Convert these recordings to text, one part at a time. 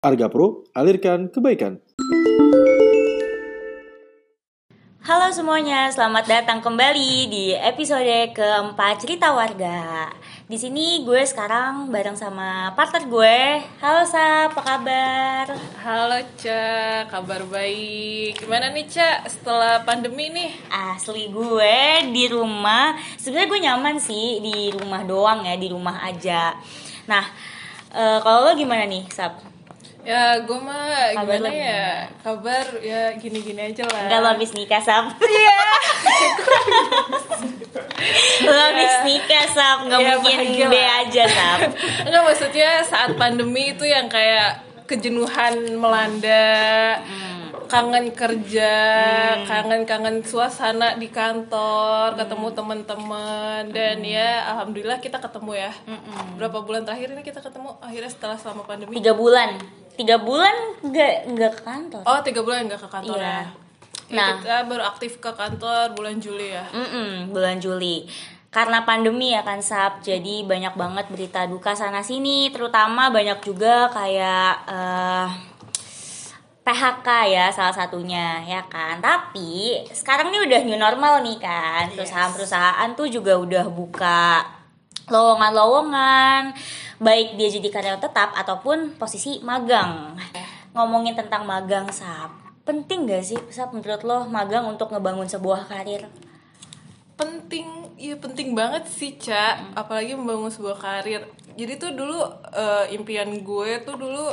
Arga Pro, alirkan kebaikan. Halo semuanya, selamat datang kembali di episode keempat cerita warga. Di sini gue sekarang bareng sama partner gue. Halo Sa, apa kabar? Halo Ca, kabar baik. Gimana nih Ca setelah pandemi nih? Asli gue di rumah. Sebenarnya gue nyaman sih di rumah doang ya, di rumah aja. Nah, eh, kalau lo gimana nih, Sap? Ya gue mah Kabar gimana ya? Kabar ya gini-gini aja lah. Enggak lo habis nikah, Sap? Iya. lo habis nikah, Sap. Nggak Iya, mungkin bahagia B lah. aja, Sap. Enggak maksudnya saat pandemi itu yang kayak kejenuhan melanda. Kangen kerja, kangen-kangen suasana di kantor, ketemu teman-teman dan ya alhamdulillah kita ketemu ya. Berapa bulan terakhir ini kita ketemu akhirnya setelah selama pandemi. Tiga bulan. Tiga bulan nggak nggak ke kantor. Oh tiga bulan nggak ke kantor Iya. ya? Nah. kita baru aktif ke kantor bulan Juli ya. Mm-mm, bulan Juli. Karena pandemi ya kan Sab, jadi banyak banget berita duka sana sini, terutama banyak juga kayak eh, PHK ya salah satunya ya kan. Tapi sekarang ini udah new normal nih kan, perusahaan-perusahaan tuh juga udah buka lowongan-lowongan, baik dia jadi karyawan tetap ataupun posisi magang. Ngomongin tentang magang Sab, penting gak sih Sab menurut lo magang untuk ngebangun sebuah karir? Penting, iya penting banget sih Ca, apalagi membangun sebuah karir. Jadi tuh dulu eh, impian gue tuh dulu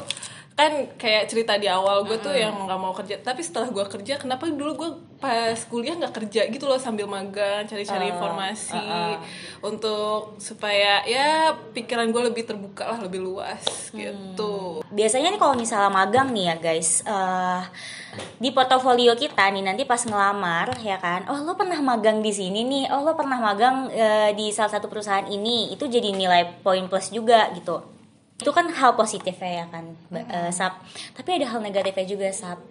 kan kayak cerita di awal gue tuh yang nggak mau kerja tapi setelah gue kerja kenapa dulu gue pas kuliah nggak kerja gitu loh sambil magang cari-cari informasi untuk supaya ya pikiran gue lebih terbuka lah lebih luas gitu. Biasanya nih kalau misalnya magang nih ya guys eh, di portofolio kita nih nanti pas ngelamar ya kan oh lo pernah magang di sini nih oh lo pernah magang eh, di salah satu perusahaan ini itu jadi nilai poin plus juga gitu itu kan hal positif ya kan Ba- eh, sap. Tapi ada hal negatifnya juga sap.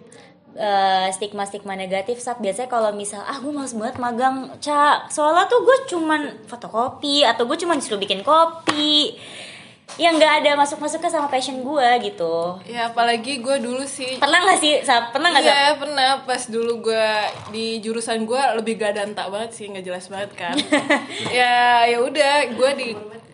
Stigma stigma negatif sap. Biasanya kalau misal ah gue males banget magang cak soalnya tuh gue cuman fotokopi atau gue cuman disuruh bikin kopi. Yang nggak ada masuk masuknya sama passion gue gitu. Ya apalagi gue dulu sih. Pernah nggak sih Sap? pernah nggak? Iya pernah. Pas dulu gue di jurusan gue lebih gadanta banget sih nggak jelas banget kan. Ya ya udah gue di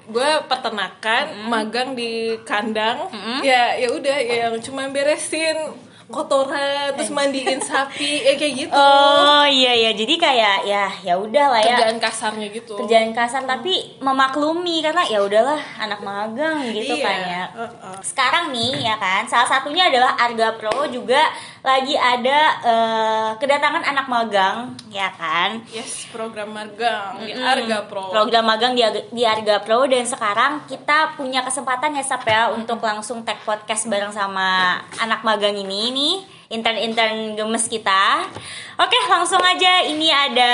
gue peternakan magang di kandang. Ya ya udah ya yang cuma beresin kotoran terus mandiin sapi ya kayak gitu. Oh iya iya. Jadi kayak ya ya udah lah ya. Kerjaan kasarnya gitu. Kerjaan kasar tapi memaklumi karena ya udahlah anak magang gitu Iya, kan ya. uh-uh. sekarang nih ya kan salah satunya adalah Arga Pro juga lagi ada eh, kedatangan anak magang ya kan? Yes program magang di Arga Pro. Program magang di, di Arga Pro. Dan sekarang kita punya kesempatan ya Sap ya untuk langsung tag podcast bareng sama anak magang ini. Nih intern-intern gemes kita. Oke, langsung aja. Ini ada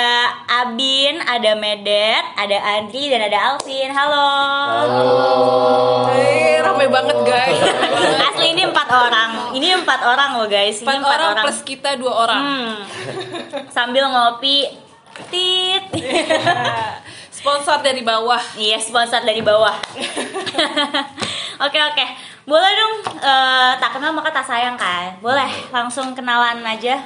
Abin, ada Medet, ada Andri dan ada Alvin. Halo. Eh, rame banget guys. Asli ini empat orang. Ini empat orang loh guys. Ini empat orang, plus kita dua orang Hmm. Sambil ngopi. Tit. sponsor dari bawah Iya sponsor dari bawah. oke oke, boleh dong. eh, tak kenal maka tak sayang kan. Boleh langsung kenalan aja.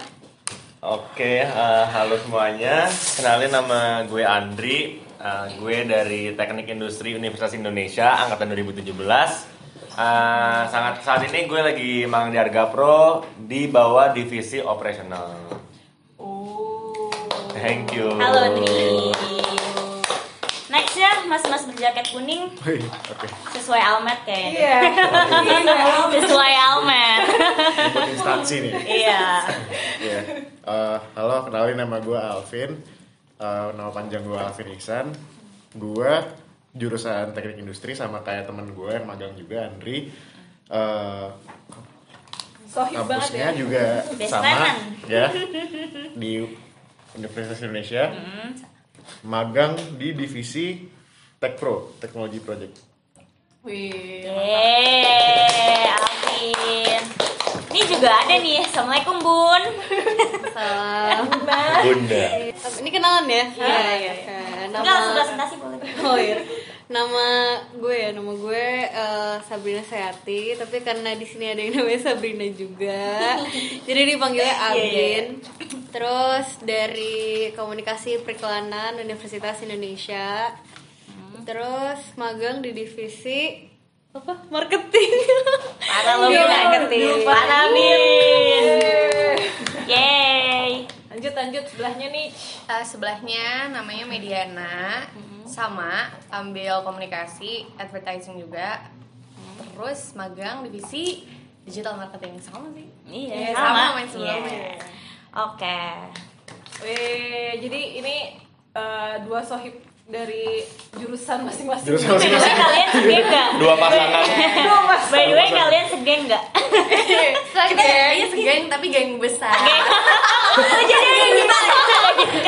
Oke, eh, halo semuanya. Kenalin nama gue Andri. Eh, gue dari Teknik Industri Universitas Indonesia angkatan 2017. Eh, sangat saat ini gue lagi magang di Arga Pro di bawah divisi operasional. Thank you. Halo Andri. Ya, mas-mas berjaket kuning Oke. sesuai almet kayaknya. iya sesuai almet. Instansi nih. iya. Iya. Eh, halo, kenalin nama gue Alvin. Eh, nama panjang gue Alvin Ihsan. Gue jurusan teknik industri sama kayak temen gue yang magang juga Andri. Eh, sohib banget ya kampusnya juga Best sama friend. ya di Universitas Indonesia. Magang di divisi Tech Pro, Technology Project. Wih, Yeay, Alvin. Ini juga ada nih. Assalamualaikum Bun. Salam. Bunda. Ini kenalan ya? Iya, iya. Oke, Enggak langsung presentasi boleh. Oh iya. nama gue ya, nama gue eh, Sabrina Sayati, tapi karena di sini ada yang namanya Sabrina juga, jadi dipanggilnya Iya, Abin. Terus dari Komunikasi Periklanan Universitas Indonesia. Terus magang di divisi apa? Marketing. Parah lo Iya, marketing. Parah Bin. Yeay. Lanjut lanjut sebelahnya nih. Eh, sebelahnya namanya Mediana sama ambil komunikasi advertising juga terus magang divisi digital marketing sama sih Iya, Iya, sama. sama main sebelumnya. Iya. Oke. Weh, jadi ini eh, dua sohib dari jurusan masing-masing. Jurusan masing-masing. kalian segeng nggak? Dua pasangan. By the way, kalian segeng nggak? kita iya geng tapi geng besar Oh, jadi ada gimana?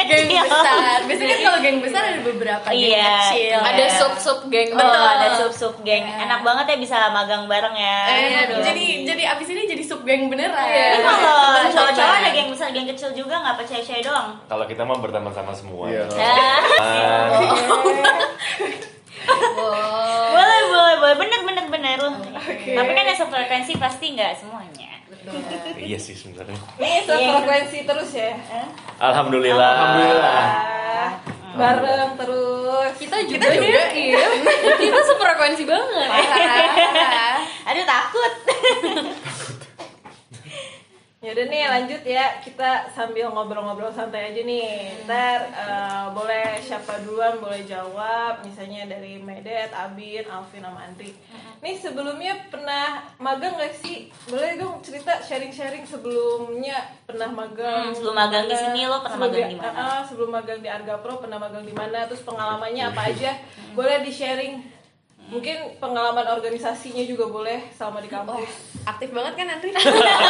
geng besar biasanya kalau geng besar ada beberapa geng Iya, kecil iya. ada sub sub geng Betul, betul ada sub-sub geng. Enak banget ya bisa magang bareng ya. Eh, jadi jadi abis ini jadi sub geng beneran Ini kalau cowok-cowok geng kecil juga nggak percaya cewek doang. Kalau kita mau berteman sama semua. Iya. Ah, Ah, boleh, boleh, boleh. Bener, bener, bener. Tapi kan yang sefrekuensi pasti nggak semuanya. iya sih sebenarnya. Ini sefrekuensi terus ya. Alhamdulillah. Alhamdulillah. Ah, bareng terus. kita juga, juga iya kita sefrekuensi banget. Aduh takut. Ya udah nih lanjut ya kita sambil ngobrol-ngobrol santai aja nih. Ntar eh, boleh siapa duluan boleh jawab. Misalnya dari Medet, Abin, Alvin, sama Andri. Nih sebelumnya pernah magang gak sih? Boleh dong cerita sharing-sharing sebelumnya pernah magang. Hmm, sebelum magang di sini lo pernah magang di- di mana? Ah, sebelum magang di Arga Pro pernah magang di mana? Terus pengalamannya apa aja? Boleh di sharing. Mungkin pengalaman organisasinya juga boleh sama di kampus. aktif banget kan nanti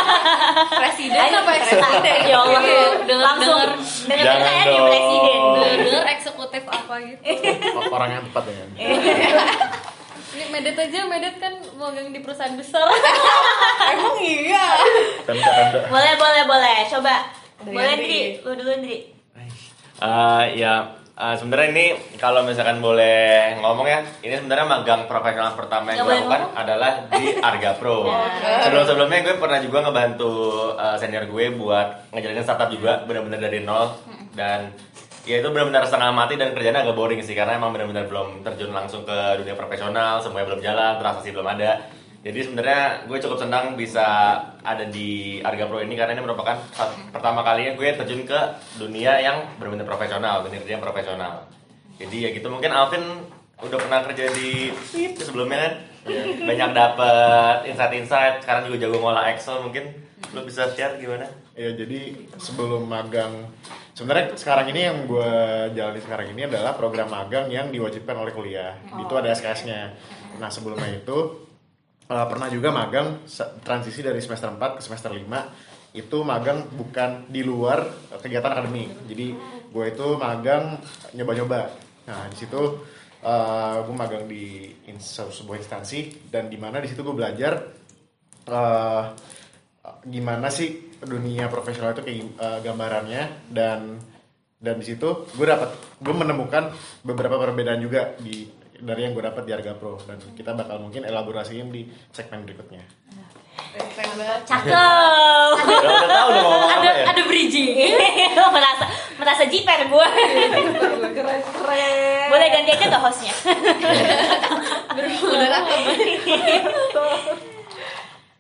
presiden Ayo, apa eksekutif Ya Allah, Iya. langsung denger saya di dong. presiden. denger eksekutif apa gitu Orang yang tepat ya. Ini Medet aja, Medet kan magang di perusahaan besar. Emang iya. Boleh, boleh, boleh. Coba. Dari boleh, Andri. Dri. Lu dulu, Dri. Eh, ya eh, sebenarnya ini kalau misalkan boleh ngomong ya, ini sebenarnya magang profesional pertama yang gue lakukan adalah di Arga Pro. Sebelum-sebelumnya gue pernah juga ngebantu eh, senior gue buat ngejalanin startup juga, benar-benar dari nol dan ya itu benar-benar setengah mati dan kerjanya agak boring sih karena emang benar-benar belum terjun langsung ke dunia profesional, semuanya belum jalan, transaksi belum ada. Jadi sebenarnya gue cukup senang bisa ada di Arga Pro ini karena ini merupakan saat- pertama kalinya gue terjun ke dunia yang benar-benar profesional, dunia kerja yang profesional. Jadi ya gitu mungkin Alvin udah pernah kerja di itu sebelumnya kan, banyak dapat insight-insight. Sekarang juga jago ngolah Excel mungkin lo bisa share gimana? Ya jadi sebelum magang sebenarnya sekarang ini yang gue jalani sekarang ini adalah program magang yang diwajibkan oleh kuliah. Itu ada SKS-nya. Nah sebelumnya itu eh, pernah juga magang transisi dari semester 4 ke semester 5 itu magang bukan di luar eh, kegiatan akademik. Jadi gue itu magang nyoba-nyoba. Nah di situ eh, gue magang di sebuah instansi dan di mana di situ gue belajar eh, gimana sih dunia profesional itu kayak eh, gambarannya dan dan di situ gue dapat gue menemukan beberapa perbedaan juga di dari yang gue dapat di Arga Pro dan kita bakal mungkin elaborasiin di segmen berikutnya. keren banget Cakep. Udah, udah tahu udah mau ngomong apa ya? Ada bridging. merasa merasa jiper gue. Keren keren. Boleh ganti aja gak hostnya? udah cakep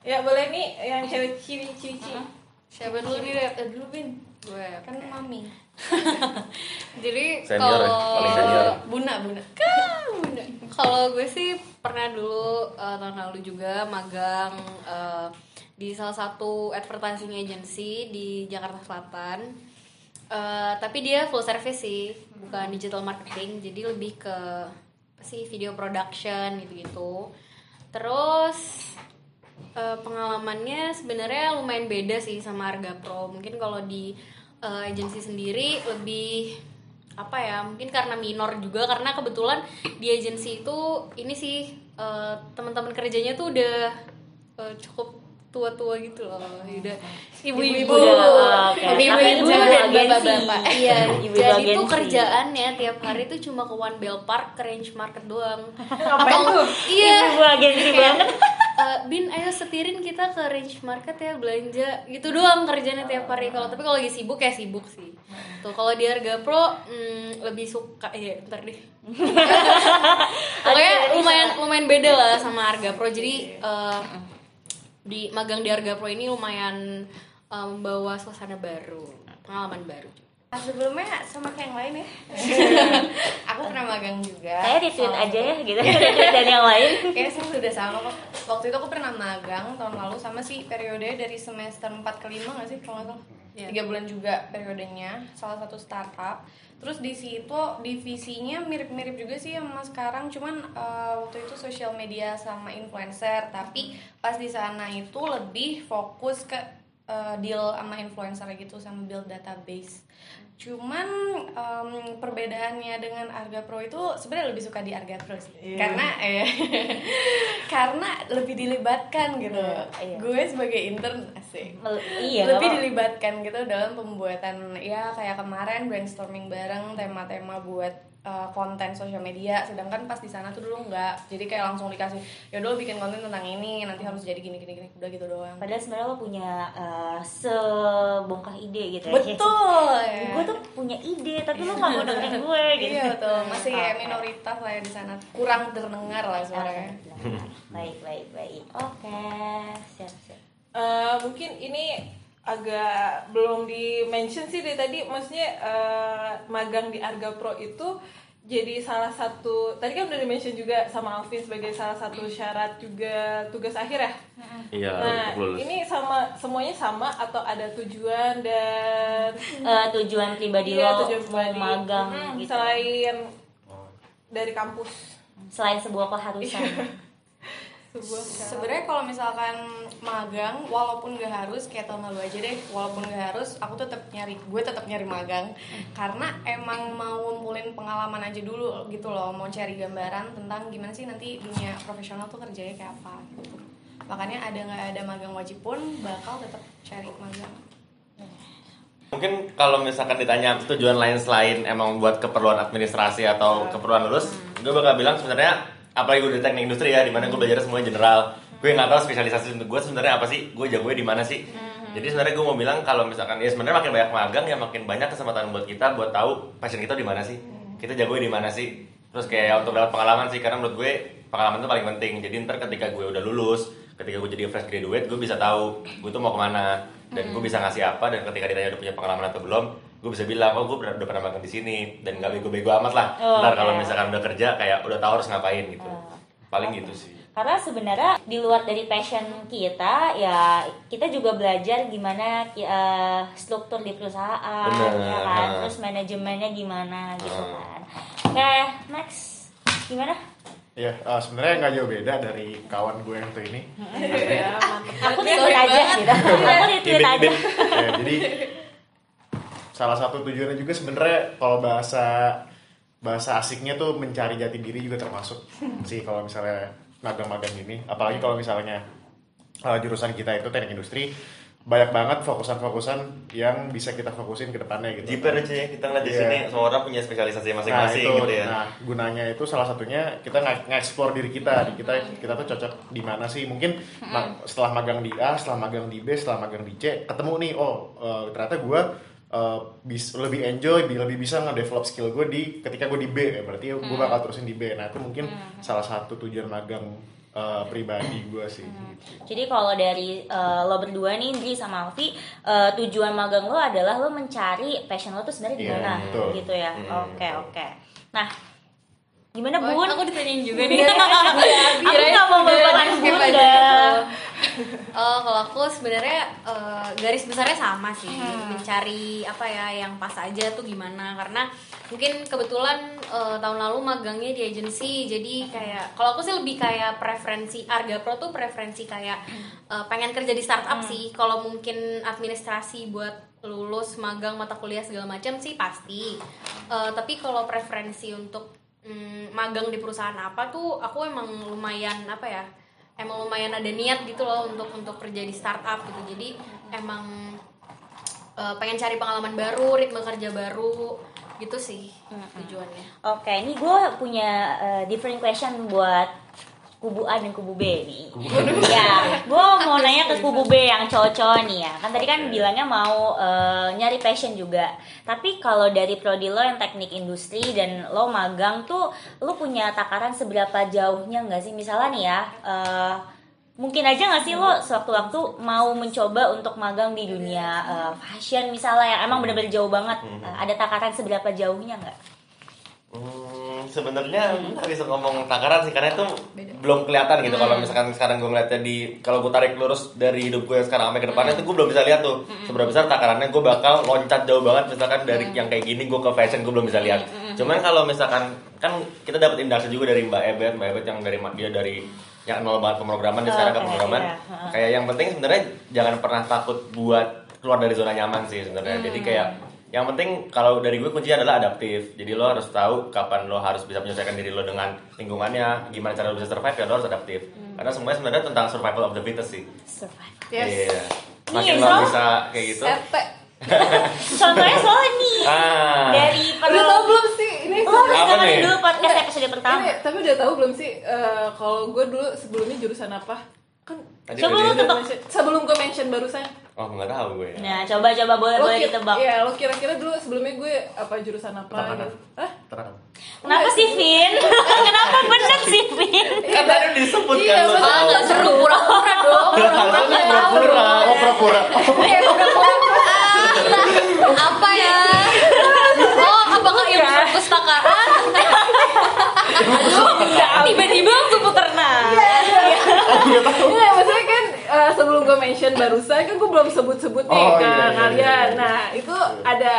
Ya boleh nih yang cewek ciwi ciwi ciwi. Siapa dulu nih, dulu bin Gue. kan mami Jadi Senior ya, senior. kalau buna buna kalau gue sih pernah dulu eh, tahun lalu juga magang eh, di salah satu advertising agency di Jakarta Selatan. Eh, tapi dia full service sih, bukan digital marketing, jadi lebih ke sih video production gitu-gitu. Terus eh, pengalamannya sebenarnya lumayan beda sih sama Arga Pro. Mungkin kalau di eh, agensi sendiri lebih apa ya? Mungkin karena minor juga karena kebetulan di agensi itu ini sih eh, teman-teman kerjanya tuh udah eh, cukup tua-tua gitu loh udah Ibu-ibu. ibu-ibu Oh, dan bapak-bapak iya Ibu jadi tuh kerjaannya tiap hari tuh cuma ke One Bell Park ke Range Market doang Ngapain tuh? iya Ibu agensi banget. Eh, bin ayo setirin kita ke range market ya belanja. Gitu doang kerjanya tiap hari. Kalau tapi kalau lagi sibuk ya sibuk sih. Tuh kalau di harga pro hmm, lebih suka ya ntar deh. Pokoknya lumayan lumayan beda lah sama harga pro. Jadi eh, di magang di harga pro ini lumayan membawa suasana baru pengalaman baru sebelumnya sama kayak yang lain ya aku pernah magang juga Saya retweet sama- aja ya gitu. Dan yang lain. Kayaknya sih sudah sama kok. Waktu itu aku pernah magang tahun lalu sama sih periode dari semester 4 ke 5 gak sih kalau nggak salah. Iya. Tiga bulan juga periodenya, salah satu startup. Terus di situ divisinya mirip-mirip juga sih sama sekarang, cuman eh, waktu itu sosial media sama influencer, tapi pas di sana itu lebih fokus ke eh, deal sama influencer gitu sama build database. Cuman em, perbedaannya dengan Arga Pro itu sebenarnya lebih suka di Arga Pro sih. Karena eh karena lebih dilibatkan gitu. iya. Gue sebagai intern asik. Mel- iya, lebih dilibatkan gitu dalam pembuatan ya kayak kemarin brainstorming bareng tema-tema buat uh, konten sosial media sedangkan pas di sana tuh dulu nggak jadi kayak langsung dikasih ya udah lo bikin konten tentang ini nanti harus jadi gini gini gini udah gitu doang Padahal sebenarnya lo punya eh, sebongkah ide gitu ya. betul ya. Gue tuh punya ide, tapi lo gak mau dengerin gue gitu. iya betul masih kayak Oke. minoritas lah ya di sana kurang terdengar lah suaranya Baik, baik, baik. Oke, siap, siap. Eh, mungkin ini agak belum di mention sih dari tadi maksudnya eh, magang di Arga Pro itu jadi salah satu tadi kan udah di mention juga sama Alvin sebagai salah satu syarat juga tugas akhir ya. Iya, Nah, lulus. ini sama semuanya sama atau ada tujuan dan Eh, tujuan pribadi Iya, lo tujuan mau pribadi. magang Mm, gitu. Selain dari kampus Selain sebuah keharusan. Sebenarnya kalau misalkan magang, walaupun gak harus kayak tahun lalu aja deh, walaupun gak harus, aku tetap nyari, gue tetap nyari magang, karena emang mau ngumpulin pengalaman aja dulu gitu loh, mau cari gambaran tentang gimana sih nanti dunia profesional tuh kerjanya kayak apa. Gitu. Makanya ada nggak ada magang wajib pun bakal tetap cari magang. Mungkin kalau misalkan ditanya tujuan lain selain emang buat keperluan administrasi atau keperluan lulus, gue bakal bilang sebenarnya apalagi gue di teknik industri ya, di mana gue belajar semuanya general. Gue nggak tahu spesialisasi untuk gue sebenarnya apa sih, gue jagonya di mana sih. Jadi sebenarnya gue mau bilang kalau misalkan ya sebenarnya makin banyak magang ya makin banyak kesempatan buat kita buat tahu passion kita di mana sih, kita jagonya di mana sih. Terus kayak untuk dapat pengalaman sih, karena menurut gue pengalaman itu paling penting. Jadi ntar ketika gue udah lulus, ketika gue jadi fresh graduate, gue bisa tahu gue tuh mau ke mana dan gue bisa ngasih apa dan ketika ditanya udah punya pengalaman atau belum gue bisa bilang oh gue udah pernah magang di sini dan gak bego-bego amat lah Oh, ntar kalau oke. misalkan udah kerja kayak udah tahu harus ngapain gitu paling gitu sih Karena sebenarnya di luar dari passion kita, ya kita juga belajar gimana eh, struktur di perusahaan, Bener, ya kan, terus manajemennya gimana gitu Ha. kan. Oke, next, gimana? Ya, eh, sebenarnya nggak jauh beda dari kawan gue yang tuh ini. ya, mantap. Aku retweet aja gitu. Aku retweet aja. Ya, jadi salah satu tujuannya juga sebenarnya kalau bahasa bahasa asiknya tuh mencari jati diri juga termasuk sih kalau misalnya magang-magang ini. Apalagi kalau misalnya eh, jurusan kita itu teknik industri banyak banget fokusan-fokusan yang bisa kita fokusin ke depannya gitu. jiper aja ya kita ngeliat di Iya. sini semua orang punya spesialisasi Nah masing-masing itu, gitu ya nah gunanya itu salah satunya kita nge- nge-explore diri kita, kita kita tuh cocok di mana sih? Mungkin setelah magang di A, setelah magang di B, setelah magang di C, ketemu nih, oh eh, ternyata gue bis lebih enjoy, bi- lebih bisa nge-develop skill gue di ketika gue di B, ya berarti gue bakal terusin di B. Nah itu mungkin salah satu tujuan magang eh, pribadi gue sih. Jadi kalau dari eh, lo berdua nih, Indri sama Alfi, eh, tujuan magang lo adalah lo mencari passion lo tuh sebenarnya di Iya, mana, betul. gitu ya. Hmm, Oke oke. Nah, gimana Oh, Bun? aku ditanyain juga nih. Aku nggak mau melupakan skip Bunda. Oh, kalau aku sebenarnya eh, garis besarnya sama sih, mencari apa ya yang pas aja tuh gimana. Karena mungkin kebetulan eh, tahun lalu magangnya di agensi, jadi kayak kalau aku sih lebih kayak preferensi Arga Pro tuh preferensi kayak eh, pengen kerja di startup sih. Kalau mungkin administrasi buat lulus magang mata kuliah segala macam sih pasti. Eh, tapi kalau preferensi untuk mm, magang di perusahaan apa tuh aku emang lumayan apa ya emang lumayan ada niat gitu loh untuk untuk kerja di startup gitu. Jadi emang eh, pengen cari pengalaman baru ritme kerja baru gitu sih tujuannya. Oke, ini gue punya uh, different question buat kubu A dan kubu B nih. ya, gue mau nanya ke kubu B yang cowok-cowok nih ya. Kan tadi kan bilangnya mau uh, nyari passion juga. Tapi kalau dari prodi lo yang teknik industri dan lo magang tuh, lo punya takaran seberapa jauhnya nggak sih? Misalnya nih ya, uh, mungkin aja nggak sih lo sewaktu-waktu mau mencoba untuk magang di dunia uh, fashion misalnya yang emang bener-bener jauh banget. Uh, ada takaran seberapa jauhnya nggak? Hmm, sebenarnya nggak bisa ngomong takaran sih karena itu belum kelihatan gitu kalau misalkan sekarang gue ngeliatnya di kalau gue tarik lurus dari hidup gue sekarang sampai ke depannya itu gue belum bisa lihat tuh. Seberapa besar takarannya gue bakal loncat jauh banget misalkan dari yang kayak gini gue ke fashion gue belum bisa lihat. Cuman kalau misalkan kan kita dapat induksi juga dari Mbak Ebet Mbak Ebet yang dari dia dari yang nol banget pemrograman dia sekarang ke Oke, pemrograman. iya, kayak yang penting sebenarnya jangan pernah takut buat keluar dari zona nyaman sih sebenarnya. Jadi kayak yang penting kalau dari gue kuncinya adalah adaptif jadi lo harus tahu kapan lo harus bisa menyelesaikan diri lo dengan lingkungannya gimana cara lo bisa survive ya lo harus adaptif karena semuanya sebenarnya tentang survival of the fittest sih Survive. yes iya makin Nih, lo so- bisa kayak gitu. Contohnya soalnya nih ah dari Udah tau per belum sih ini? lo harus dengerin nih? dulu podcast episode pertama. Ini, tapi udah tahu belum sih eh, kalau gue dulu sebelumnya jurusan apa? Kan Tadi mention- sebelum gue mention barusan. Oh nggak tahu gue ya Nah, coba coba boleh boleh ki- ditebak. Iya, lo kira-kira dulu sebelumnya gue apa jurusan apa Pertanahan. gitu? Hah? Terang. Kenapa sih Vin? Kenapa bener sih Vin? kan tadi udah disebut Iya, kan lo betul. ah tahu nggak seru pura-pura dong pura-pura Oh pura-pura. Iya, apa ya oh apakah ilmu perpustakaan Tiba-tiba langsung peternak. Iya, maksudnya eh, sebelum gue mention barusan kan gue belum sebut-sebut nih Oh, ke iya, iya, kalian. iya, iya. Nah, itu ada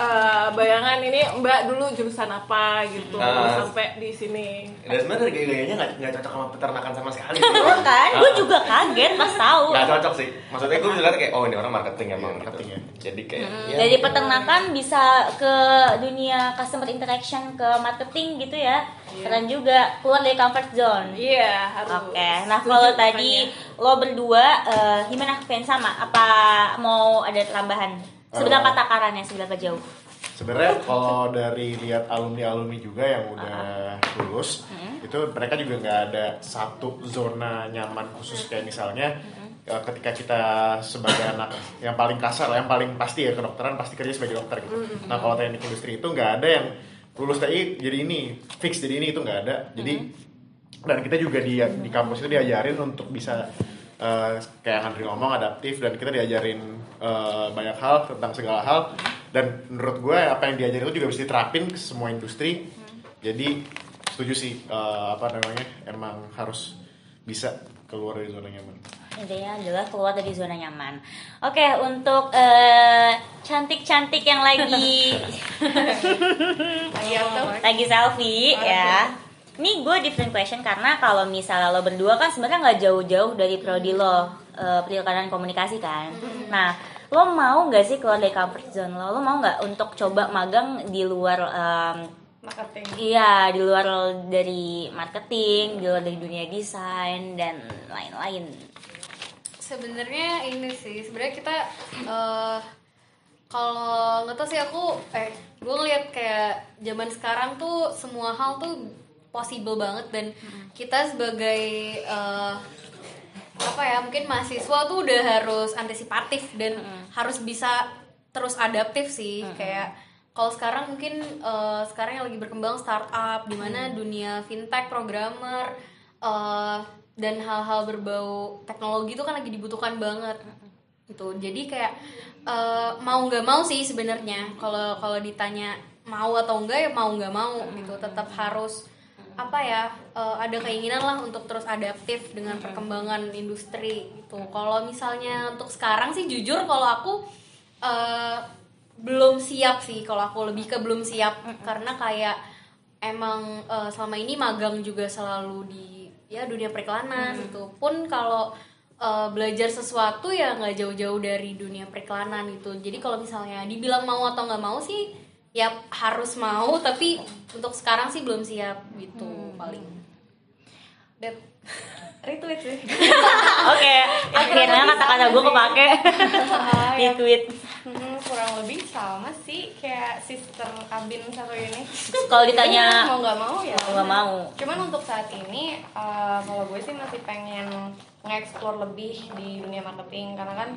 eh, bayangan ini Mbak dulu jurusan apa gitu Ah. sampai di sini. dan sebenarnya gaya-gayanya nggak nggak cocok sama peternakan sama sekali Iya kan? Gue juga kaget pas tahu. nggak cocok sih maksudnya gue bisa lihat kayak oh ini orang marketing emang Iya, marketing gitu. ya. jadi kayak ya, Dari peternakan bisa ke dunia customer interaction ke marketing gitu ya. Keren juga keluar dari comfort zone. Iya, harus. Oke, nah Setuju kalau tadi lo berdua eh, gimana Fen sama? Apa mau ada tambahan? Seberapa Eh. takarannya? Seberapa jauh? Sebenarnya kalau dari lihat alumni-alumni juga yang udah lulus, itu mereka juga nggak ada satu zona nyaman khusus kayak misalnya eh, ketika kita sebagai anak yang paling kasar, yang paling pasti ya kedokteran pasti kerja sebagai dokter gitu. Nah kalau teknik industri itu nggak ada yang lulus TI jadi ini, fix jadi ini itu nggak ada. Jadi dan kita juga di di kampus itu diajarin untuk bisa eh, kayak Andri ngomong adaptif dan kita diajarin eh, banyak hal tentang segala hal dan menurut gue apa yang diajarin itu juga bisa diterapin ke semua industri jadi setuju sih eh, apa namanya emang harus bisa keluar dari zona nyaman Intinya adalah keluar dari zona nyaman. Oke, untuk eh, cantik-cantik yang lagi Iya tuh. lagi selfie ya. Ini gue different question karena kalau misalnya lo berdua kan sebenarnya nggak jauh-jauh dari prodi lo eh, periklanan komunikasi kan. Nah, lo mau nggak sih keluar dari comfort zone lo? Lo mau nggak untuk coba magang di luar em, Marketing. Iya, di luar dari marketing, di luar dari dunia desain dan lain-lain. sebenarnya ini sih sebenarnya kita eh kalau nggak tahu sih aku eh gue ngeliat kayak zaman sekarang tuh semua hal tuh possible banget dan kita sebagai eh, apa ya mungkin mahasiswa tuh udah harus antisipatif dan harus bisa terus adaptif sih. Kayak kalau sekarang mungkin eh, sekarang yang lagi berkembang startup di mana dunia fintech programmer eh, dan hal-hal berbau teknologi itu kan lagi dibutuhkan banget. Gitu. Jadi kayak eh, mau nggak mau sih sebenarnya. Kalau kalau ditanya mau atau enggak ya mau nggak mau gitu. Tetap harus apa ya eh, ada keinginan lah untuk terus adaptif dengan perkembangan industri gitu. Kalau misalnya untuk sekarang sih jujur kalau aku eh, belum siap sih. Kalau aku lebih ke belum siap. Karena kayak emang eh, selama ini magang juga selalu di ya dunia periklanan gitu. Pun kalau eh, belajar sesuatu ya nggak jauh-jauh dari dunia periklanan gitu. Jadi kalau misalnya dibilang mau atau nggak mau sih ya harus mau tapi untuk sekarang sih belum siap gitu paling Dep. Retweet sih. Oke, akhirnya kata-kata gue kepake di ya. tweet. Hmm, kurang lebih sama sih kayak sister kabin satu ini. Kalau ditanya mau nggak mau ya mau nggak mau. cuman untuk saat ini eh, kalau gue sih masih pengen nge-explore lebih di dunia marketing karena kan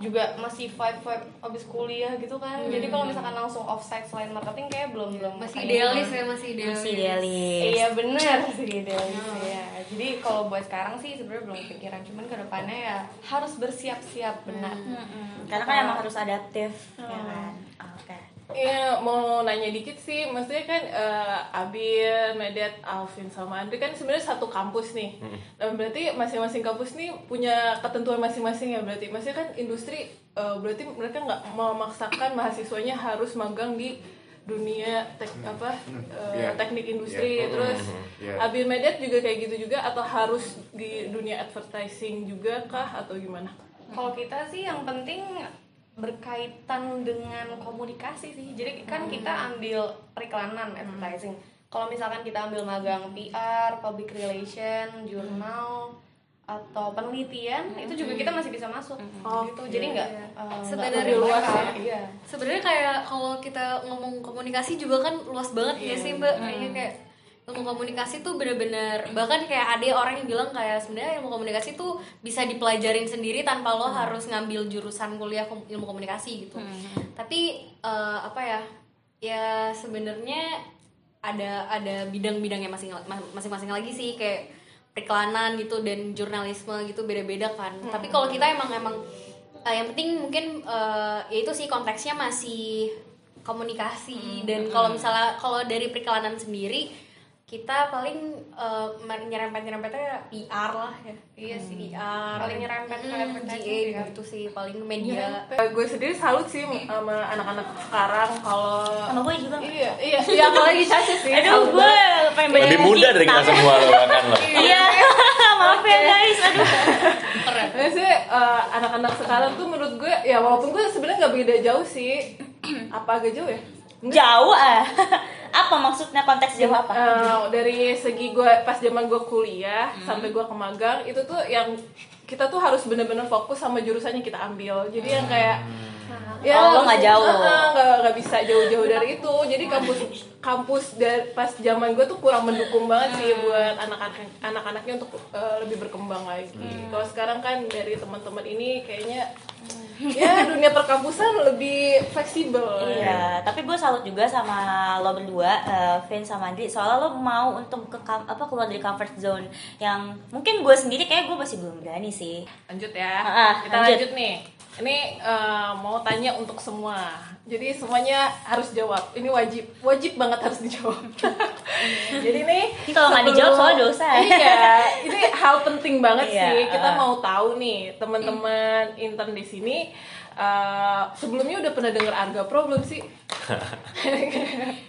juga masih vibe vibe abis kuliah gitu kan. Jadi kalau misalkan langsung offsite selain marketing kayak belum belum masih idealis ya masih idealis Masih idealis. iya bener. Sih idealis ya jadi kalau buat sekarang sih sebenarnya belum kepikiran. Cuman ke depannya ya harus bersiap-siap benar. Mm-mm. Karena kan emang harus adaptif, ya kan. Oke. Iya, mau nanya dikit sih, maksudnya kan eh, Abir, Medet, Alvin sama Andri kan sebenarnya satu kampus nih. Dan berarti masing-masing kampus nih punya ketentuan masing-masing ya berarti. Maksudnya kan industri eh, berarti mereka nggak memaksakan mahasiswanya harus magang di dunia tek, apa eh, Iya. teknik industri Iya. terus Iya. Abir Medet juga kayak gitu juga atau harus di dunia advertising juga kah atau gimana? Kalau kita sih yang penting berkaitan dengan komunikasi sih. Jadi kan kita ambil periklanan advertising. Kalau misalkan kita ambil magang PR, public relation, jurnal atau penelitian, itu juga kita masih bisa masuk. gitu. Jadi nggak eh, nggak Sebenarnya luas ya. Iya. sebenarnya kayak kalau kita ngomong komunikasi juga kan luas banget ya sih mbak kayaknya kayak ilmu komunikasi tuh bener-bener bahkan kayak ada orang yang bilang kayak sebenarnya ilmu komunikasi tuh bisa dipelajarin sendiri tanpa lo harus ngambil jurusan kuliah ilmu komunikasi gitu. Tapi eh, apa ya ya sebenarnya ada ada bidang-bidangnya masing masing-masing lagi sih kayak periklanan gitu dan jurnalisme gitu beda-beda kan. Tapi kalau kita emang emang eh, yang penting mungkin eh, ya itu sih konteksnya masih komunikasi dan kalau misalnya kalau dari periklanan sendiri kita paling uh, nyerempet nyerempetnya PR lah ya Iya sih. PR Paling nyerempet ke Hmm, GA sih kan. gitu sih paling media Eh, gue sendiri salut sih sama anak-anak sekarang kalau Sama gue juga. Iya, iya, iya apalagi Caca sih. Aduh, Salut gue pengen banyak Lebih muda dari kita semua lo bahkan lo. Iya, maaf ya guys. Aduh. Maksudnya eh, anak-anak sekarang tuh menurut gue ya walaupun gue sebenarnya nggak beda jauh sih. Apa agak jauh ya? Jauh ah. Apa maksudnya konteks jauh apa? Eh, dari segi gue pas zaman gue kuliah sampai gue ke magang itu tuh yang kita tuh harus bener-bener fokus sama jurusan yang kita ambil. Jadi yang kayak ya Oh, nggak jauh. nggak nggak bisa jauh-jauh dari itu. Jadi kampus kampus dari pas zaman gue tuh kurang mendukung banget sih buat anak-anak anak-anaknya untuk eh, lebih berkembang lagi. Kalau sekarang kan dari teman-teman ini kayaknya ya dunia perkampusan lebih fleksibel. Iya, tapi gue salut juga sama lo berdua, eh, Vin sama Andri. Soalnya lo mau untuk ke apa keluar dari comfort zone yang mungkin gue sendiri kayak gue masih belum berani sih. Lanjut ya. Ah, Kita lanjut. lanjut. nih. Ini eh, mau tanya untuk semua. Jadi semuanya harus jawab. Ini wajib, wajib banget harus dijawab. Jadi nih. Ini kalau nggak dijawab soalnya dosa. Iya, ini hal penting banget Iya, sih. Kita ah. mau tahu nih teman-teman intern di sini. Eh, sebelumnya udah pernah dengar Arga Pro belum sih?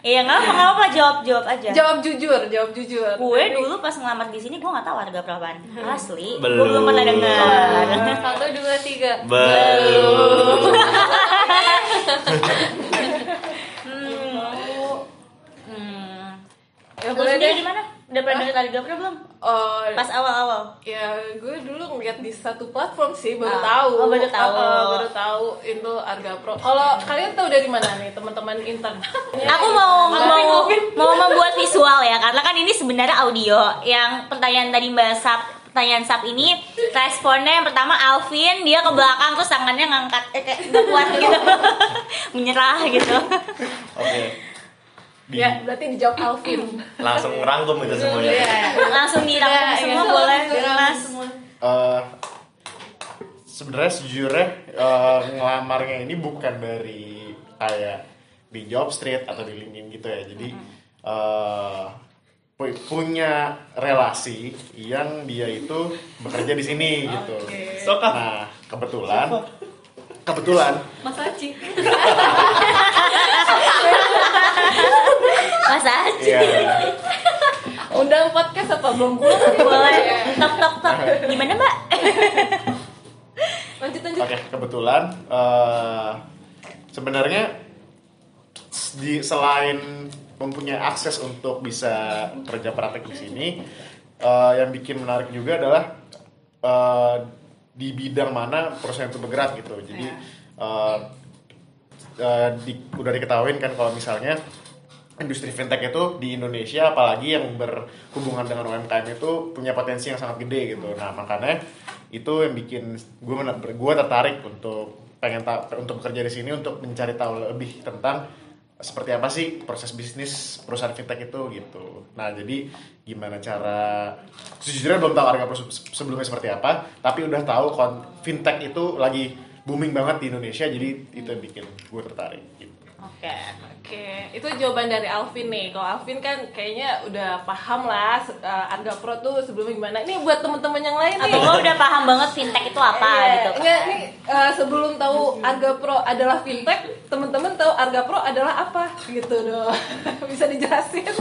Iya nggak apa nggak apa jawab jawab aja. Jawab jujur, jawab jujur. Gue dulu pas ngelamar di sini gue nggak tahu harga berapaan. Asli. Gue Belum. belum pernah dengar. satu dua tiga Belum. Hmm. Ya Lo boleh deh. di mana? Udah pernah dengar harga berapa belum? Oh, Pas awal-awal. Ya, gue dulu ngeliat di satu platform sih, baru Ah, tahu. oh, baru tahu. Ah, ah, baru tahu itu Arga Pro. Kalau kalian tahu dari mana nih, teman-teman intern? Aku mau mau mau membuat visual ya karena kan ini sebenarnya audio. Yang pertanyaan tadi Mbak Sap pertanyaan Sap ini responnya yang pertama Alvin dia ke belakang terus tangannya ngangkat eh, kayak nggak kuat gitu menyerah gitu Oke. Di- Ya, berarti dijawab Alvin. Langsung ngerangkum itu semuanya. langsung dirangkum semua boleh? mas Eh, sebenarnya sejujurnya eh, ngelamarnya ini bukan dari kayak di job street atau di LinkedIn gitu ya. Jadi eh, pu- punya relasi yang dia itu bekerja di sini gitu. Nah kebetulan kebetulan mas Aci mas Aji ya Undang podcast apa? Belum pulang? boleh. Tok tok tok. Gimana mbak? Lanjut lanjut. Oke, kebetulan eh, sebenarnya di selain mempunyai akses untuk bisa kerja praktek di sini, eh, yang bikin menarik juga adalah eh, di bidang mana perusahaan itu bergerak gitu. Jadi eh, eh, di- udah diketahuin kan kalau misalnya industri fintech itu di Indonesia apalagi yang berhubungan dengan UMKM itu punya potensi yang sangat gede gitu. Nah makanya itu yang bikin gue gue tertarik untuk pengen untuk bekerja di sini untuk mencari tahu lebih tentang seperti apa sih proses bisnis perusahaan fintech itu gitu. Nah jadi gimana cara sejujurnya belum tahu harga sebelumnya seperti apa, tapi udah tahu fintech itu lagi booming banget di Indonesia jadi itu yang bikin gue tertarik gitu. Oke. Oke, itu jawaban dari Alvin nih. Kalau Alvin kan kayaknya udah paham lah uh, Arga Pro tuh sebelumnya gimana. Ini buat temen-temen yang lain nih. Atau lo udah paham banget fintech itu apa Iya, gitu. Enggak, nih uh, sebelum tahu Arga Pro adalah fintech, temen-temen tahu Arga Pro adalah apa gitu dong. Bisa dijelasin.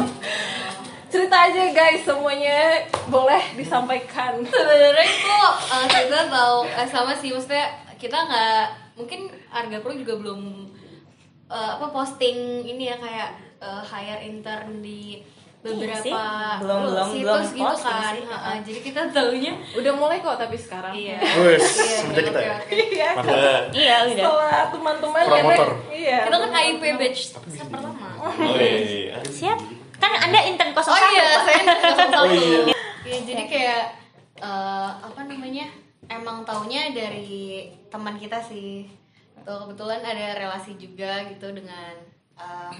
Cerita aja guys, semuanya boleh disampaikan. sebenarnya itu uh, kita tahu eh, sama sih maksudnya kita nggak mungkin harga pro juga belum uh, apa posting ini ya kayak uh, hire intern di beberapa sih. Belum- belum- situs belum gitu posting kan sih. Ha-ha, jadi kita tahunya Udah mulai kok tapi sekarang. iya Wes, Iya, semenjak kita ya. Iya. Iya udah. Setelah teman-teman ya, Promotor. Iya. kita kan AIP batch pertama Oh iya. Siap. Kan Anda intern 01. oh iya saya nggak tahu Oh iya. ya jadi kayak eh, apa namanya emang taunya dari teman kita sih tuh kebetulan ada relasi juga gitu dengan eh,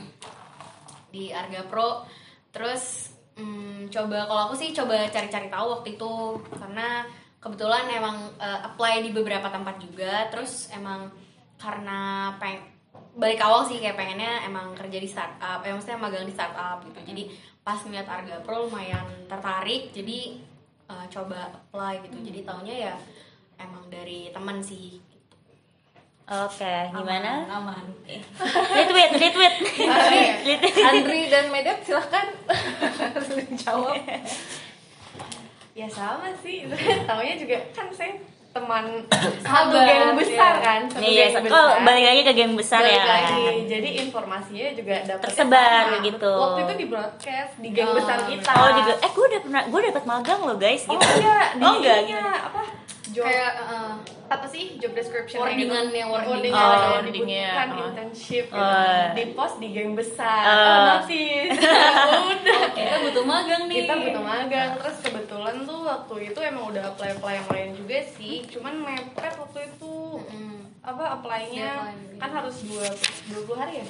di Arga Pro terus mm, coba kalau aku sih coba cari-cari tahu waktu itu karena kebetulan emang eh, apply di beberapa tempat juga terus emang karena peng balik awal sih kayak pengennya emang kerja di startup, ya maksudnya magang di startup gitu. Jadi pas ngeliat Arga Pro lumayan tertarik, jadi eh, coba apply gitu. Jadi taunya ya emang dari teman sih. Oke, gimana? Aman. Retweet, retweet. Andri, Andri dan Medet silahkan dijawab. ya sama sih taunya juga kan saya teman satu Sahabat, geng besar ya. kan satu Iya, geng oh, balik lagi ke geng besar Balik ya. lagi. jadi informasinya juga dapat Tersebar gitu. waktu itu di broadcast di geng Oh, besar kita Oh, juga. Eh, gue udah pernah, gue dapet magang loh guys. oh Gitu. iya di oh enggak, gimana? apa job Kayak eh, apa sih job description Wordingan yang wording. wording Oh, yang wordingnya. dibutuhkan Oh. internship gitu. Oh. di post di geng besar Oh. oh, notice udah kita butuh magang nih. kita butuh magang terus kebetulan tuh waktu itu emang udah apply apply yang lain juga sih cuman mepet waktu itu Mm. apa apply-nya kan harus dua dua puluh hari ya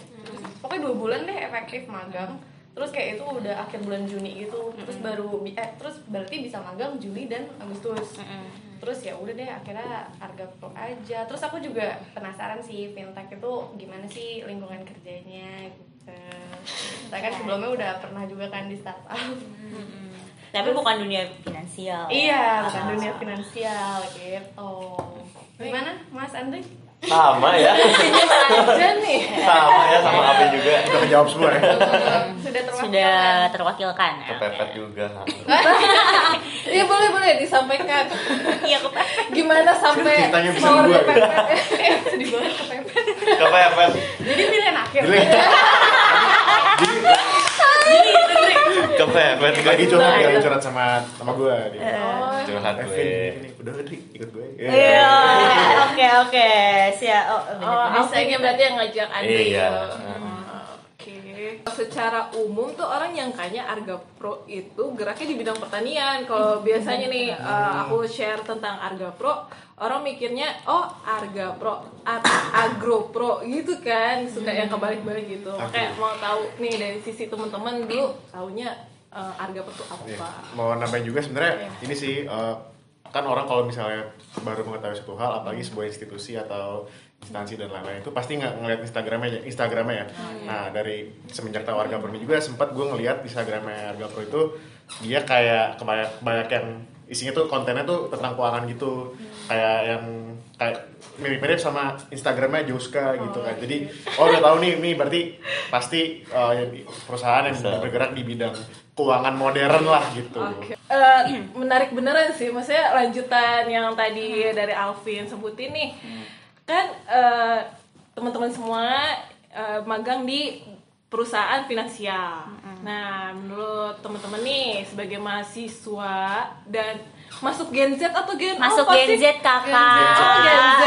pokoknya dua bulan deh efektif magang terus kayak itu udah akhir bulan Juni gitu. Terus baru bi- eh terus berarti bisa magang Juli dan Agustus. Terus ya udah deh akhirnya harga pro aja. Terus aku juga penasaran sih fintech itu gimana sih lingkungan kerjanya gitu. Saya kan sebelumnya udah pernah juga kan di startup. Tapi bukan dunia finansial. iya bukan dunia finansial gitu. Gimana Mas Andri Sama ya. Aja nih. Sama ya sama Alvin juga. Udah kejawab semua ya. Sudah terwakilkan Sudah terwakilkan. ya. Kepepet juga. Iya boleh boleh disampaikan. Iya, kepepet. Gimana sampai Ceritanya bisa dua, kepepet? eh sedih banget kepepet Kepepet. jadi pilihan akhir Jadi Kepepet lagi curhat lagi curhat sama sama gue dia. Curhat gue. ini udah Andri ikut gue. Iya, oke oke. Siap. Oh. Oh, Alvin berarti yang ngajak Andri. Iya. Oke. Secara umum tuh orang yang kayaknya Arga Pro itu geraknya di bidang pertanian. Kalau biasanya nih uh, aku share tentang Arga Pro, orang mikirnya oh Arga Pro, Ar- Agro Pro gitu kan, suka yang kebalik-balik gitu. Kayak mau tahu nih dari sisi teman-teman dulu taunya uh, Arga Pro itu apa? Mau nambahin juga sebenarnya ini sih eh, kan orang kalau misalnya baru mengetahui satu hal apalagi sebuah institusi atau instansi dan lain-lain. Itu pasti nggak ngeliat Instagramnya Instagramnya ya. Nah dari semenjak tahu Arga Pro ini juga sempat gue ngeliat Instagramnya Arga Pro itu dia kayak kebanyak, banyak yang isinya tuh kontennya tuh tentang keuangan gitu. Kayak yang kayak mirip-mirip sama Instagramnya Joska gitu kan. jadi oh udah tahu nih ini berarti pasti eh, perusahaan yang Bisa. bergerak di bidang keuangan modern lah gitu. Eh, menarik beneran sih, maksudnya lanjutan yang tadi dari Alvin sebutin nih, kan eh, teman-teman semua eh, magang di perusahaan finansial. Nah, menurut teman-teman nih sebagai mahasiswa dan masuk Gen Z atau Gen Masuk apa Gen sih? Z kakak. Oh, Gen Z.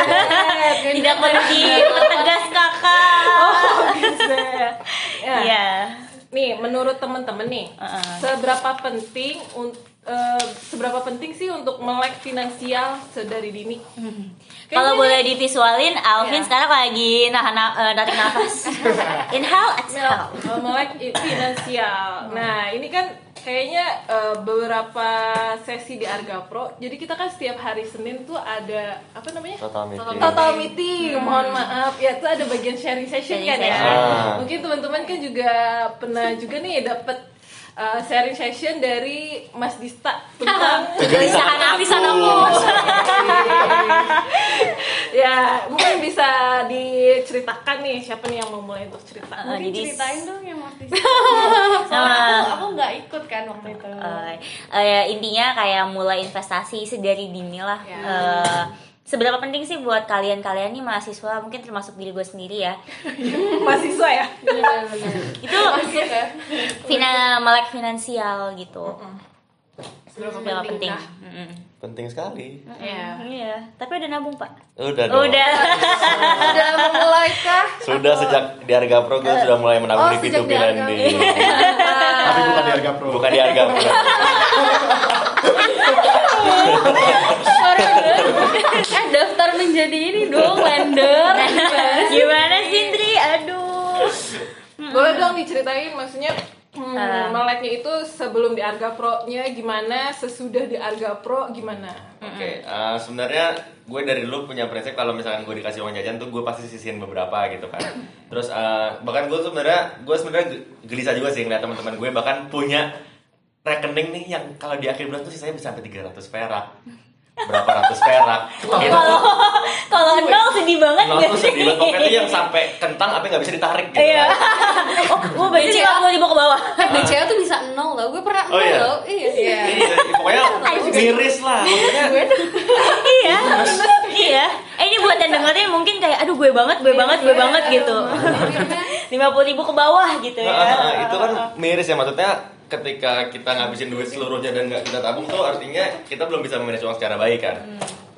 Tidak perlu dipertegas kakak. Oh, Gen Z. Ya. Iya. Nih, menurut teman-teman nih, Uh-uh. seberapa penting un- eh, seberapa penting sih untuk melek finansial sedari dini? Kalau Kayaknya boleh divisualin, Alvin Iya. sekarang lagi nahan na- eh, narik nafas. Inhale, exhale. Uh, melek finansial. Nah, ini kan kayaknya uh, beberapa sesi di Arga Pro. Jadi kita kan setiap hari Senin tuh ada apa namanya? Total meeting. Total meeting. Mohon maaf, ya itu ada bagian sharing session Sharing kan ya. session. Ah. Mungkin teman-teman kan juga pernah juga nih dapat uh, sharing session dari Mas Dista tentang Kegelisahan Alvin aku. ya mungkin bisa diceritakan nih siapa nih yang mau mulai untuk cerita. Uh, Mungkin jadi ceritain dong yang itu. Sama- Soalnya aku, aku nggak ikut kan waktu itu. Eh, eh, intinya kayak mulai investasi sedari dini lah. Ya. Eh, seberapa penting sih buat kalian-kalian nih mahasiswa mungkin termasuk diri gue sendiri ya Mahasiswa ya. itu Masuk ya. fina melek finansial gitu Seberapa seberapa penting kah? Mm-mm. Penting sekali. Iya. iya tapi udah nabung pak Udah dong. udah Udah memulai kah? Sudah sejak di Harga Pro gue sudah mulai menabung Oh, di sejak P2P di Harga lending. Tapi bukan di harga pro. Bukan di Harga Pro. Eh daftar menjadi ini dong lender gimana sih Indri aduh Boleh dong diceritain maksudnya hmm, Ah. meleknya itu sebelum di Arga Pro-nya gimana, sesudah di Arga Pro gimana? Oke, eh, sebenarnya gue dari dulu punya prinsip kalau misalkan gue dikasih uang jajan tuh gue pasti sisihin beberapa gitu kan. Terus eh, bahkan gue sebenarnya gue sebenarnya ge- gelisah juga sih ngeliat teman-teman gue bahkan punya rekening nih yang kalau di akhir bulan tuh sisanya bisa sampai 300 perak. Berapa ratus perak. Itu kalau kalau nol sedih banget nol tuh sih sedih banget. Pokoknya tuh yang sampai kentang tapi nggak bisa ditarik gitu. iya. oh gue berarti lima puluh ribu ke bawah. Eh BCA tuh bisa nol loh. Gue pernah Oh, nol iya? loh. Iya Iya. Iya, pokoknya miris lah. Maksudnya iya. Iya. Eh ini buat yang dengerin mungkin kayak aduh gue banget gue banget gue banget gitu. Lima puluh ribu ke bawah gitu ya. Nah, itu kan miris ya. Maksudnya ketika kita ngabisin duit seluruhnya dan nggak kita tabung tuh artinya kita belum bisa memanage uang secara baik kan.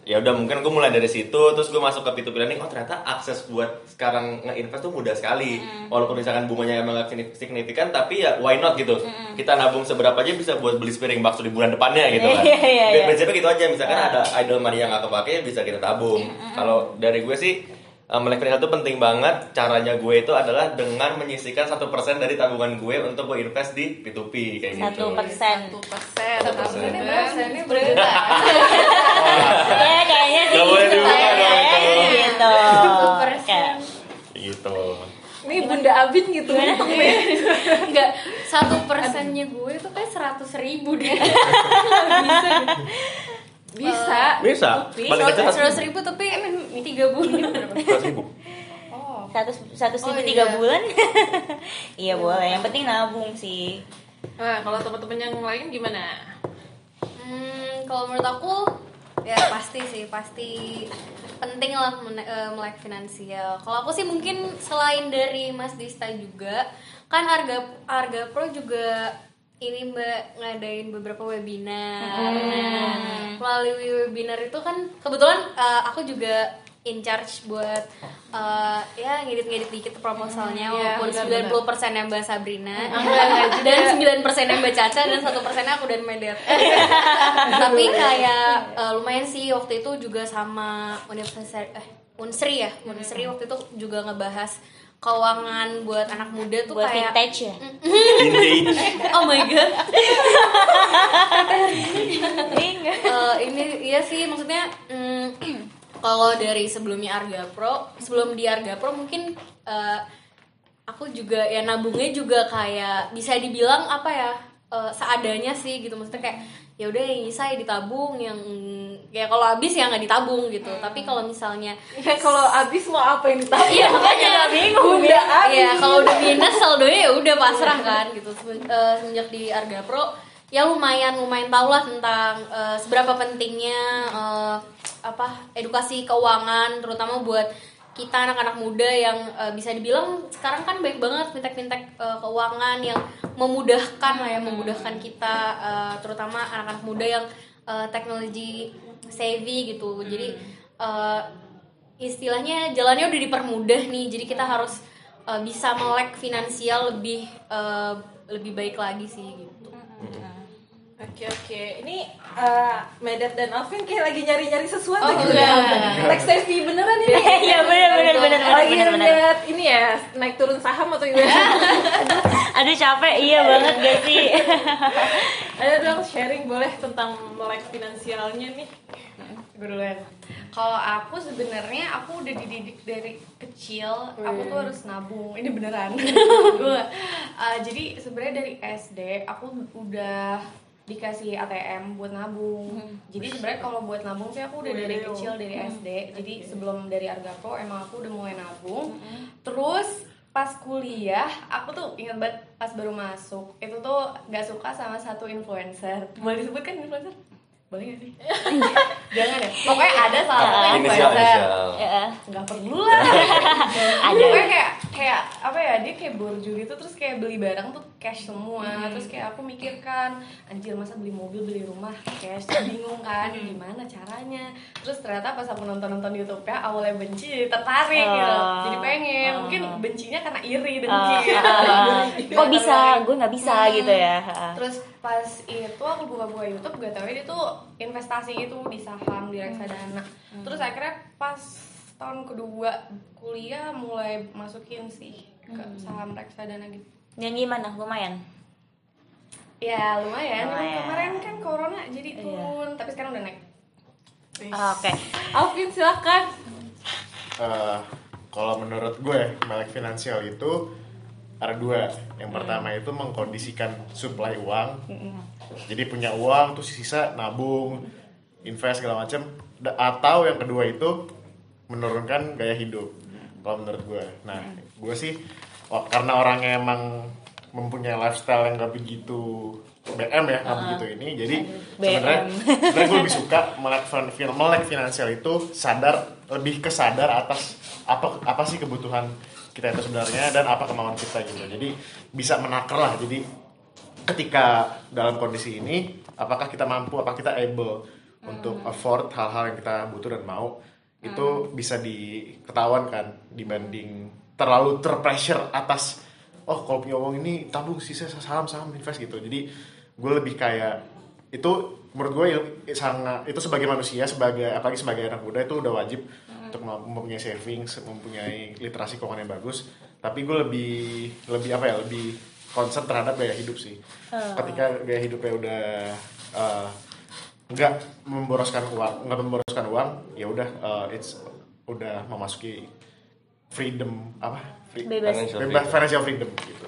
Ya udah mungkin gue mulai dari situ terus gue masuk ke P2P lending oh ternyata akses buat sekarang nge-invest tuh mudah sekali. Walaupun misalkan bunganya emang gak signifikan tapi ya why not gitu. Kita nabung seberapa aja bisa buat beli piring bakso di bulan depannya gitu kan. Iya, iya, iya. Prinsipnya gitu aja misalkan ada idle money yang gak kepake bisa kita tabung. Kalau dari gue sih uh, melek finansial itu penting banget. Caranya gue itu adalah dengan menyisihkan satu persen dari tabungan gue untuk gue invest di P2P kayak gitu. satu persen Satu persen. Satu persen. Ini berapa? Ini berapa? ya kayaknya sih Gak boleh gitu dibuka ya, dong, itu. gitu Satu persen. Gitu. Ini Bunda Abin gitu. nih. Enggak, satu persennya gue itu kayak seratus ribu deh Bisa. Bisa. P2P. Paling kecil satu Seratus ribu tapi tiga bulan seratus ribu. Oh. seratus seratus ribu Oh, tiga iya. bulan iya boleh yang penting nabung sih Nah, kalau teman-teman yang lain gimana? Hmm, kalau menurut aku ya pasti sih pasti penting lah eh, melek finansial. Kalau aku sih mungkin selain dari Mas Dista juga kan harga harga pro juga ini mbak ngadain beberapa webinar. Nah, melalui webinar itu kan kebetulan eh, aku juga in charge buat eh, ya ngedit-ngedit dikit proposalnya Iya, walaupun benar-benar. 90% yang Mbak Sabrina Enggak, dan 9% yang Mbak Caca dan satu persennya aku dan Medet. Tapi kayak eh, lumayan sih waktu itu juga sama Universitas eh Unsri ya, Unsri waktu itu juga ngebahas keuangan buat anak muda tuh buat kayak vintage ya? Oh my god. Eh, ini iya sih maksudnya mm, kalau dari sebelumnya Arga Pro sebelum di Arga Pro mungkin eh, aku juga ya nabungnya juga kayak bisa dibilang apa ya eh, seadanya sih gitu. Maksudnya kayak ya udah yang bisa ya ditabung yang ya kalau habis ya nggak ditabung gitu tapi kalau misalnya Ya kalau abis mau apa yang ditanya? Iya makanya bingung. Bunda Abis. Iya kalau udah minus saldonya ya udah pasrah kan gitu eh, semenjak di Arga Pro ya lumayan lumayan tau lah tentang eh, seberapa pentingnya eh, apa edukasi keuangan terutama buat kita anak-anak muda yang uh, bisa dibilang sekarang kan banyak banget fintech-fintech uh, keuangan yang memudahkan lah ya memudahkan kita uh, terutama anak-anak muda yang uh, teknologi savvy gitu jadi uh, istilahnya jalannya udah dipermudah nih jadi kita harus uh, bisa melek finansial lebih uh, lebih baik lagi sih gitu Oke oke, ini uh, Medet dan Alvin kayak lagi nyari-nyari sesuatu Oh, gitu iya. ya. Tech savvy beneran ini. Iya benar benar benar Lagi lihat ini ya naik turun saham atau gimana? Aduh capek iya banget gak sih? Ada dong sharing boleh tentang melek finansialnya nih. Gue kalau aku sebenarnya aku udah dididik dari kecil. Aku tuh harus nabung. Ini beneran. Gue uh, jadi sebenarnya dari SD aku udah dikasih ATM buat nabung. Jadi sebenarnya kalau buat nabung sih aku udah dari kecil dari SD jadi sebelum dari Argapo emang aku udah mulai nabung. Terus pas kuliah aku tuh ingat banget pas baru masuk itu tuh nggak suka sama satu influencer. Boleh disebutkan influencer boleh gak sih jangan ya pokoknya ada salah satu influencer inisial. Ya. nggak perlu lah Ada. pokoknya kayak kayak apa ya dia kayak borju gitu terus kayak beli barang tuh cash semua terus kayak aku mikirkan anjir masa beli mobil beli rumah cash bingung kan gimana caranya terus ternyata pas aku nonton nonton YouTube ya awalnya benci jadi tertarik gitu Oh. jadi pengen mungkin bencinya karena iri dengki gitu. ah, Jadi Kok bisa? Gue nggak bisa Hmm. gitu ya. Terus pas itu aku buka-buka YouTube gak tau dia tuh investasi gitu di saham di reksadana. Terus akhirnya pas tahun kedua kuliah mulai masukin sih ke saham reksadana gitu. Yang gimana? Lumayan. Ya lumayan. Lumayan. Kemarin kan corona jadi turun, tapi sekarang udah naik. Oke. Alvin silakan. Eh, kalau menurut gue melek finansial itu ada dua. Yang pertama itu mengkondisikan supply uang. Jadi punya uang terus sisa nabung invest segala macam atau yang kedua itu menurunkan gaya hidup. Kalau menurut gue nah gue sih oh, karena orangnya emang mempunyai lifestyle yang gak begitu BM ya nggak begitu ini. Jadi sebenarnya sebenarnya gue lebih suka melek melek finansial itu sadar lebih kesadar atas apa apa sih kebutuhan kita itu sebenarnya dan apa kemauan kita gitu jadi bisa menakar lah. Jadi ketika dalam kondisi ini apakah kita mampu apakah kita able untuk afford hal-hal yang kita butuh dan mau itu bisa diketahuan kan dibanding terlalu terpressure atas oh kalau punya uang ini tabung sisa saham saham invest gitu. Jadi gue lebih kayak itu menurut gue sangat itu sebagai manusia sebagai apalagi sebagai anak muda itu udah wajib untuk mem- mempunyai savings mempunyai literasi keuangan yang bagus. Tapi gue lebih lebih apa ya lebih concern terhadap gaya hidup sih. Ketika gaya hidupnya udah eh, nggak memboroskan uang nggak memboroskan uang ya udah eh, it's udah memasuki freedom apa? Free- Bebas. Financial bebas freedom. financial freedom gitu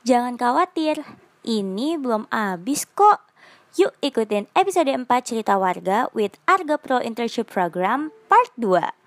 Jangan khawatir, ini belum habis kok. Yuk ikutin episode 4 cerita warga with Arga Pro Internship Program Part 2.